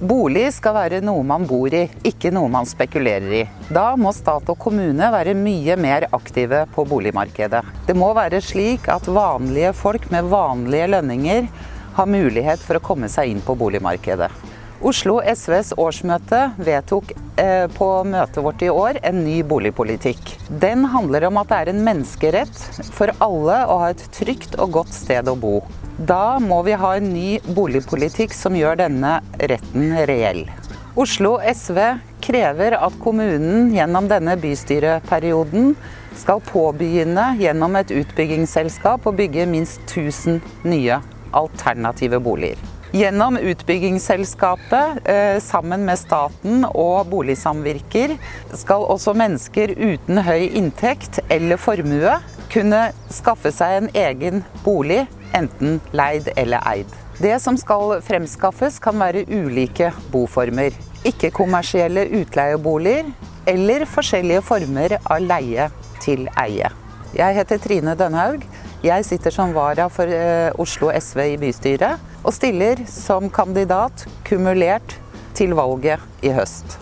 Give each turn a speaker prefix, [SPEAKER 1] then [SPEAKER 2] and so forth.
[SPEAKER 1] Bolig skal være noe man bor i, ikke noe man spekulerer i. Da må stat og kommune være mye mer aktive på boligmarkedet. Det må være slik at vanlige folk med vanlige lønninger har mulighet for å komme seg inn på boligmarkedet. Oslo SVs årsmøte vedtok eh, på møtet vårt i år en ny boligpolitikk. Den handler om at det er en menneskerett for alle å ha et trygt og godt sted å bo. Da må vi ha en ny boligpolitikk som gjør denne retten reell. Oslo SV krever at kommunen gjennom denne bystyreperioden skal påbegynne gjennom et utbyggingsselskap å bygge minst 1000 nye alternative boliger. Gjennom utbyggingsselskapet, eh, sammen med staten og boligsamvirker, skal også mennesker uten høy inntekt eller formue kunne skaffe seg en egen bolig, enten leid eller eid. Det som skal fremskaffes kan være ulike boformer. Ikke-kommersielle utleieboliger eller forskjellige former av leie til eie. Jeg heter Trine Dønhaug. Jeg sitter som vara for eh, Oslo SV i bystyret, og stiller som kandidat kumulert til valget i høst.